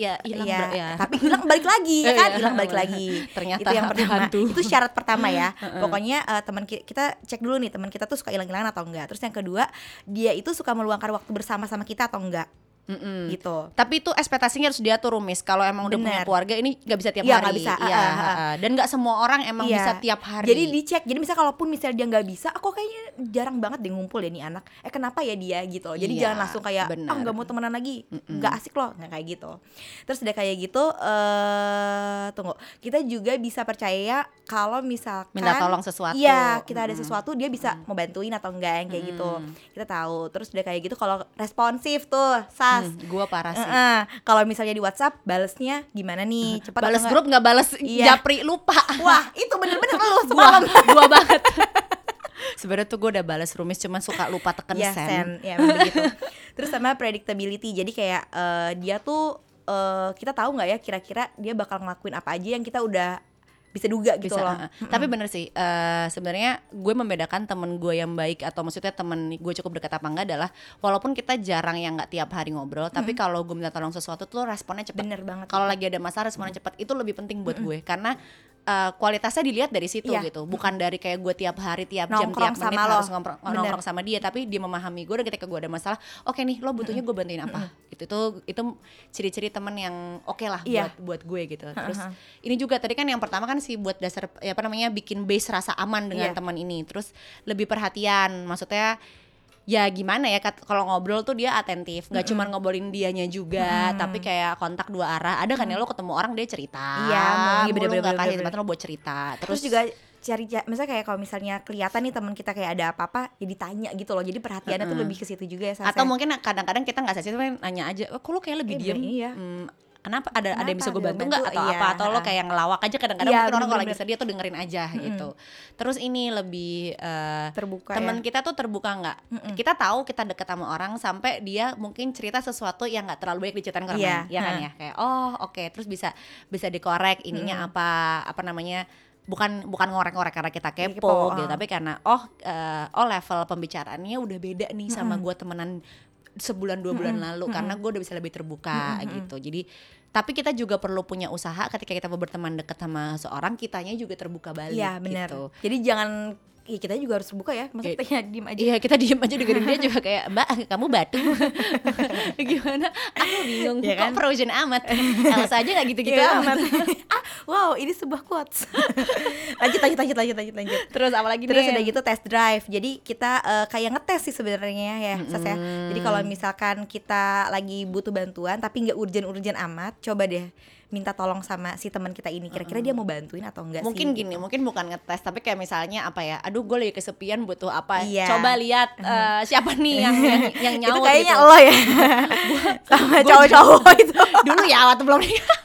Ya hilang Iya, ber- ya. tapi hilang balik lagi ya kan? iya. hilang balik lagi. Ternyata itu yang pertama. hantu. itu syarat pertama ya. Pokoknya eh, teman ki- kita cek dulu nih teman kita tuh suka hilang-hilangan atau enggak. Terus yang kedua dia itu suka meluangkan waktu bersama sama kita atau enggak Mm-mm. gitu Tapi itu ekspektasinya harus diatur rumis. Kalau emang udah punya Bener. keluarga ini nggak bisa tiap Iya, hari. nggak bisa. Ah, ah. ah. Dan nggak semua orang emang Iya. bisa tiap hari. Jadi dicek. Jadi misalnya kalaupun misalnya dia nggak bisa, aku kayaknya jarang banget deh ngumpul deh nih anak. Eh kenapa ya dia gitu? Jadi Iya, jangan langsung kayak bener. ah nggak mau temenan lagi, nggak asik loh, nggak kayak gitu. Terus udah kayak gitu, eh tunggu. Kita juga bisa percaya kalau misalkan minta tolong sesuatu. Iya, kita ada Mm-mm. sesuatu dia bisa mau bantuin atau enggak yang kayak gitu. Mm. Kita tahu. Terus udah kayak gitu kalau responsif tuh, sas. Hmm, gua parah sih. Eh-eh. Kalau misalnya di WhatsApp balesnya gimana nih? Cepat Balas grup nggak balas Iya. japri lupa. Wah, itu bener-bener lu gua, semalam. gua banget. Sebenarnya tuh gue udah balas rumis cuman suka lupa teken ya send. sen ya begitu terus sama predictability jadi kayak eh, dia tuh eh, kita tahu nggak ya kira-kira dia bakal ngelakuin apa aja yang kita udah bisa duga gitu bisa loh. uh, tapi bener sih eh, sebenarnya gue membedakan temen gue yang baik atau maksudnya temen gue cukup dekat apa enggak adalah walaupun kita jarang yang nggak tiap hari ngobrol tapi kalau gue minta tolong sesuatu tuh responnya cepat bener banget. Kalau lagi ada masalah responnya cepat itu lebih penting buat gue karena eh, kualitasnya dilihat dari situ Iya. gitu bukan dari kayak gue tiap hari tiap jam Nongkrong tiap menit sama lo. harus ngomong Bener. nongkrong sama dia tapi dia memahami gue dan ketika gue ada masalah oke nih lo butuhnya gue bantuin apa itu tuh itu ciri-ciri temen yang oke lah Iya. buat buat gue gitu terus ini juga tadi kan yang pertama kan sih buat dasar ya apa namanya bikin base rasa aman dengan Iya. teman ini terus lebih perhatian maksudnya ya gimana ya kalau ngobrol tuh dia atentif nggak cuma ngobrolin dianya juga tapi kayak kontak dua arah. Ada kan ya lo ketemu orang dia cerita. Iya, mau- bener-bener, nggak kasih kesempatan lo buat cerita. Terus, juga cari misalnya kayak kalau misalnya kelihatan nih teman kita kayak ada apa-apa ya ditanya gitu loh. Jadi perhatiannya tuh Mm-mm. lebih ke situ juga ya Sas, atau ya. mungkin kadang-kadang kita nggak sensitif nanya aja oh, kok lo kayak lebih Eh, diem? iya. Hmm, kenapa? Ada ada yang bisa Kenapa? gue bantu nggak? Atau Iya, apa? Atau lo kayak ngelawak aja? Kadang-kadang Iya, mungkin orang kalau lagi sedih tuh dengerin aja gitu. Terus ini lebih eh, terbuka teman ya? kita tuh terbuka nggak? Mm-mm. kita tahu kita deket sama orang sampai dia mungkin cerita sesuatu yang nggak terlalu baik diceritain ke orang Iya, lain ya kan ya? Kayak oh oke. Terus bisa bisa dikorek ininya apa apa namanya bukan bukan ngorek-ngorek karena kita kepo, Kepo, gitu. ah. tapi karena oh eh, oh level pembicaraannya udah beda nih sama gua temenan sebulan dua bulan lalu karena gue udah bisa lebih terbuka gitu jadi tapi kita juga perlu punya usaha ketika kita mau berteman dekat sama seorang kitanya juga terbuka balik benar. gitu. Jadi jangan ya kita juga harus buka ya. Maksudnya kita diem aja. Iya kita diem aja dengerin dia juga kayak Mbak kamu batu Gimana Aku bingung Iya kan? Kok frozen amat Elsa aja gak gitu-gitu Iya, amat ah, wow, ini sebuah quotes. lanjut, lanjut, lanjut, lanjut, lanjut, lanjut. Terus apalagi Terus nih udah gitu test drive. Jadi kita eh, kayak ngetes sih sebenarnya ya, Sas ya. Jadi kalau misalkan kita lagi butuh bantuan tapi nggak urgent-urgent amat, coba deh minta tolong sama si teman kita ini. Kira-kira dia mau bantuin atau enggak Mungkin sih? gini Mungkin bukan ngetes Tapi kayak misalnya apa ya Aduh gue lagi kesepian butuh apa Iya. Coba lihat eh, Siapa nih yang yang, yang Itu nyaut kayaknya gitu lo ya. sama cowok-cowok itu. Dulu ya waktu belum nikah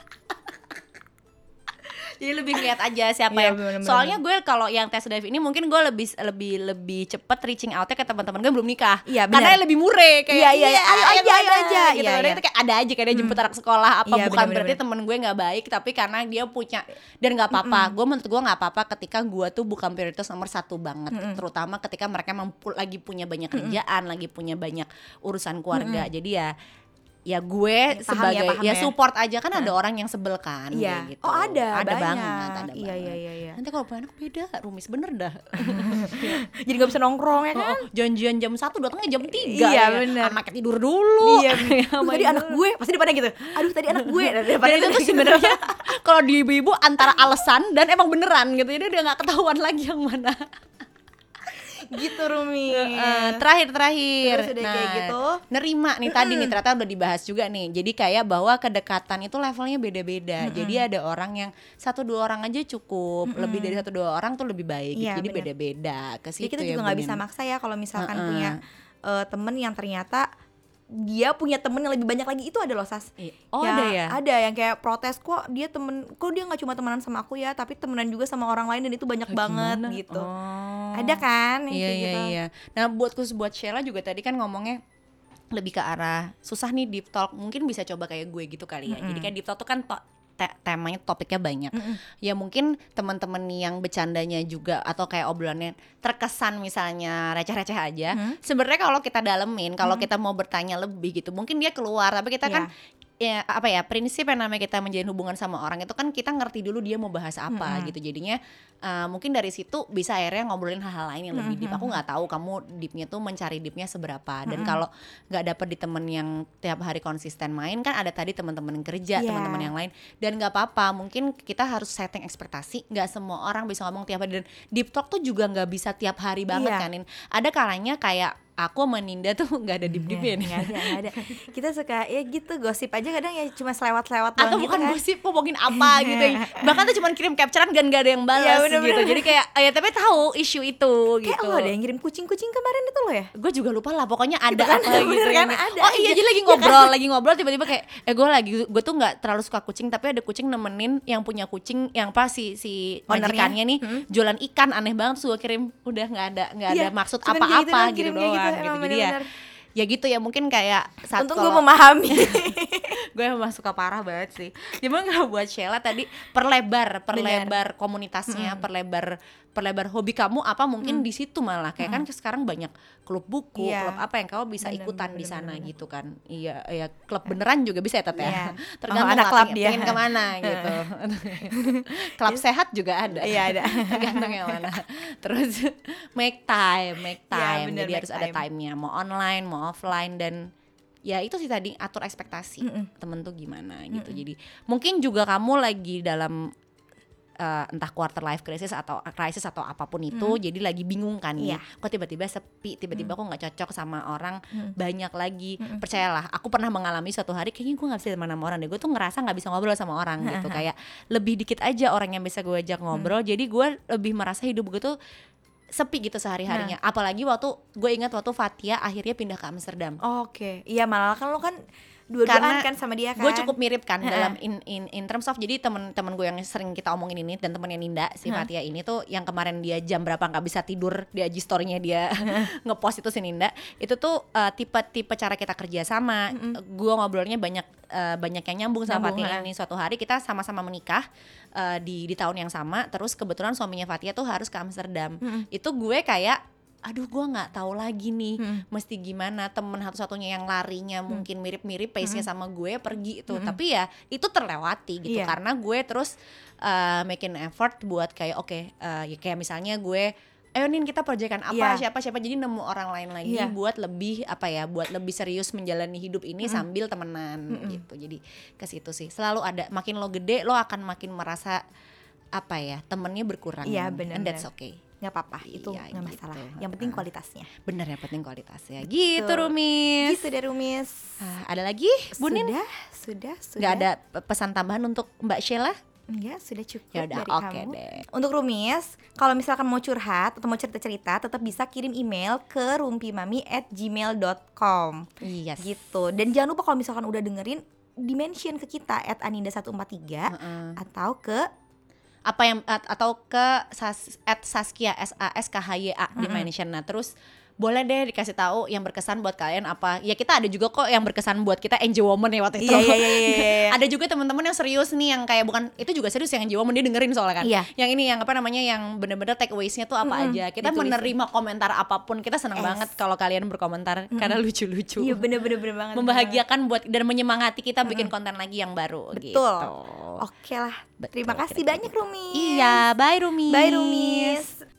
jadi lebih lihat aja siapa Iya, yang bener-bener. soalnya gue kalau yang tes drive ini mungkin gue lebih lebih lebih cepet reaching outnya ke teman-teman gue belum nikah. Iya, karena bener. lebih mure kayak Iya, iya, ayo aja, ayo aja. gitu. Iya, Udah iya. itu kayak ada aja kayak dia jemput anak sekolah. Apa Iya, bukan bener-bener. berarti temen gue nggak baik tapi karena dia punya dan nggak apa-apa. Gue menurut gue nggak apa-apa ketika gue tuh bukan prioritas nomor satu banget. Terutama ketika mereka mampu lagi punya banyak kerjaan lagi punya banyak urusan keluarga. Jadi ya ya gue paham ya, sebagai paham ya, ya. support aja kan ada orang yang sebel kan Iya. gitu. Oh, ada, ada banyak. banget ada Iya, banget. iya, iya, iya. nanti kalau punya anak beda rumis bener dah Jadi nggak bisa nongkrong ya kan? Oh, janjian jam satu datangnya jam tiga Iya, ya. bener. anaknya tidur dulu Iya, Ya, Aduh, tadi anak gue pasti depannya gitu. Aduh, tadi anak gue. Dan itu gitu. tuh sebenarnya kalau di ibu-ibu antara alasan dan emang beneran gitu jadi udah nggak ketahuan lagi yang mana gitu Rumi. Terakhir terakhir. Terus udah kayak gitu. nerima nih tadi nih ternyata udah dibahas juga nih. Jadi kayak bahwa kedekatan itu levelnya beda-beda. Jadi ada orang yang satu dua orang aja cukup. Lebih dari satu dua orang tuh lebih baik. Iya, jadi beda-beda ke Jadi situ kita ya juga nggak Bun, bisa ya. maksa ya kalau misalkan Heeh. punya eh, temen yang ternyata dia punya temen yang lebih banyak lagi itu ada loh sas. Oh, ada ya? Ada yang kayak protes kok dia temen, kok dia nggak cuma temenan sama aku ya, tapi temenan juga sama orang lain dan itu banyak banget gimana? gitu. Oh. Ada kan? yang Iya kayak iya gitu. iya. Nah buat khusus buat Sheila juga tadi kan ngomongnya lebih ke arah susah nih deep talk mungkin bisa coba kayak gue gitu kali ya. Jadi kayak deep talk tuh kan to- te- temanya topiknya banyak. Ya mungkin teman-teman yang bercandanya juga atau kayak obrolannya terkesan misalnya receh-receh aja. Sebenarnya kalau kita dalemin, kalau kita mau bertanya lebih gitu, mungkin dia keluar. Tapi kita kan ya apa ya prinsip yang namanya kita menjalin hubungan sama orang itu kan kita ngerti dulu dia mau bahas apa gitu. Jadinya uh, mungkin dari situ bisa akhirnya ngobrolin hal-hal lain yang lebih deep. Aku nggak tahu kamu deepnya tuh mencari deepnya seberapa. Dan kalau nggak dapet di temen yang tiap hari konsisten main kan ada tadi teman-teman kerja Iya. teman-teman yang lain. Dan nggak apa-apa mungkin kita harus setting ekspektasi. Nggak semua orang bisa ngomong tiap hari. Dan deep talk tuh juga nggak bisa tiap hari banget Iya. kan Nin. ada kalanya kayak aku sama Ninda tuh nggak ada deep deepnya nih Nggak ada, nggak ada. Kita suka ya gitu gosip aja kadang ya cuma selewat-selewat atau doang gitu bukan kan. gosip ngomongin apa gitu ya. bahkan tuh cuma kirim capturean dan gak ada yang balas Iya, bener-bener. gitu jadi kayak ya tapi tahu isu itu Kayak gitu lo deh yang ngirim kucing-kucing kemarin itu lo ya? gue juga lupa lah pokoknya ada kan, apa gitu bener kan, ada oh iya aja. jadi lagi ngobrol lagi ngobrol tiba-tiba kayak eh gue lagi gue tuh nggak terlalu suka kucing tapi ada kucing nemenin yang punya kucing yang pas si si majikannya nih jualan ikan aneh banget gue kirim udah nggak ada nggak ada Iya, maksud cuman kayak gitu apa-apa doang, gitu, kirim kayak doang gitu, gitu, jadi ya ya gitu ya mungkin kayak saat Untung gue kalau- memahami. gue emang suka parah banget sih. Cuma nggak buat Sheila tadi perlebar perlebar komunitasnya perlebar perlebar hobi kamu apa mungkin di situ malah. Kayak kan sekarang banyak klub buku Iya. klub apa yang kamu bisa Bener, ikutan bener, di sana bener, gitu kan. Iya ya klub beneran juga bisa ya Tat ya? Iya. tergantung Oh, lah klub dia. pengen ke mana gitu. Klub sehat juga ada. Iya, ada. tergantung yang mana. Terus make time make Iya, time. Bener, jadi make harus ada time. time-nya. Mau online mau offline dan ya itu sih tadi atur ekspektasi. Mm-mm. temen tuh gimana gitu. Jadi mungkin juga kamu lagi dalam eh, entah quarter life crisis atau crisis atau apa pun itu jadi lagi bingung kan. Ya Iya. kok tiba-tiba sepi tiba-tiba kok nggak cocok sama orang banyak lagi. Percayalah aku pernah mengalami suatu hari kayaknya gue nggak bisa teman sama orang deh. Gue tuh ngerasa nggak bisa ngobrol sama orang gitu. Kayak lebih dikit aja orang yang bisa gue ajak ngobrol. Jadi gue lebih merasa hidup gue tuh sepi gitu sehari harinya apalagi waktu gue ingat waktu Fatia akhirnya pindah ke Amsterdam. Oke, iya malah kan lo kan dua-duaan Karena kan sama dia kan. gue cukup mirip kan dalam in in in terms of jadi temen-temen gue yang sering kita omongin ini dan temennya Ninda si Fatia ini tuh yang kemarin dia jam berapa nggak bisa tidur di IG story-nya dia ngepost itu si Ninda itu tuh uh, tipe-tipe cara kita kerja sama. Gue ngobrolnya banyak uh, banyak yang nyambung sama Nyambung, Fatia ini. Suatu hari kita sama-sama menikah uh, di di tahun yang sama terus kebetulan suaminya Fatia tuh harus ke Amsterdam. Itu gue kayak aduh gua nggak tahu lagi nih Hmm. mesti gimana temen satu-satunya yang larinya mungkin mirip-mirip pace-nya sama gue pergi itu tapi ya itu terlewati gitu Iya. karena gue terus uh, making effort buat kayak oke uh, ya kayak misalnya gue ayo nin kita proyekan apa Iya. siapa siapa. Jadi nemu orang lain lagi Iya. buat lebih apa ya buat lebih serius menjalani hidup ini sambil temenan gitu. Jadi ke situ sih. Selalu ada makin lo gede lo akan makin merasa apa ya temennya berkurang. Iya, benar, and that's okay nggak apa-apa itu Iya, nggak gitu. masalah yang penting kualitasnya bener yang penting kualitasnya gitu Rumis gitu deh Rumis Ah, ada lagi Bu Nin? sudah sudah sudah nggak ada pe- pesan tambahan untuk Mbak Sheila Enggak, sudah cukup Ya udah, dari oke kamu. deh. Untuk Rumis, kalau misalkan mau curhat atau mau cerita-cerita, tetap bisa kirim email ke rumpimami@gmail.com. yes Gitu. Dan jangan lupa kalau misalkan udah dengerin, dimention ke kita at aninda143 Heeh. atau ke apa yang at- atau ke sas, at Saskia S A S K H Y A di mention nah terus boleh deh dikasih tahu yang berkesan buat kalian apa ya kita ada juga kok yang berkesan buat kita NJ Woman ya waktu itu iya, iya, iya, iya. ada juga teman-teman yang serius nih yang kayak bukan itu juga serius yang NJ Woman dia dengerin soalnya kan Iya. yang ini yang apa namanya yang bener-bener take aways-nya tuh apa Mm-mm, aja kita ditulis. menerima komentar apa pun kita seneng Yes. banget kalau kalian berkomentar karena lucu-lucu Iya bener-bener bener banget membahagiakan buat dan menyemangati kita bikin konten lagi yang baru Betul. gitu. Oke lah. Betul, Terima kasih kira-kira banyak Rumis. Iya, bye Rumi. Bye Rumis.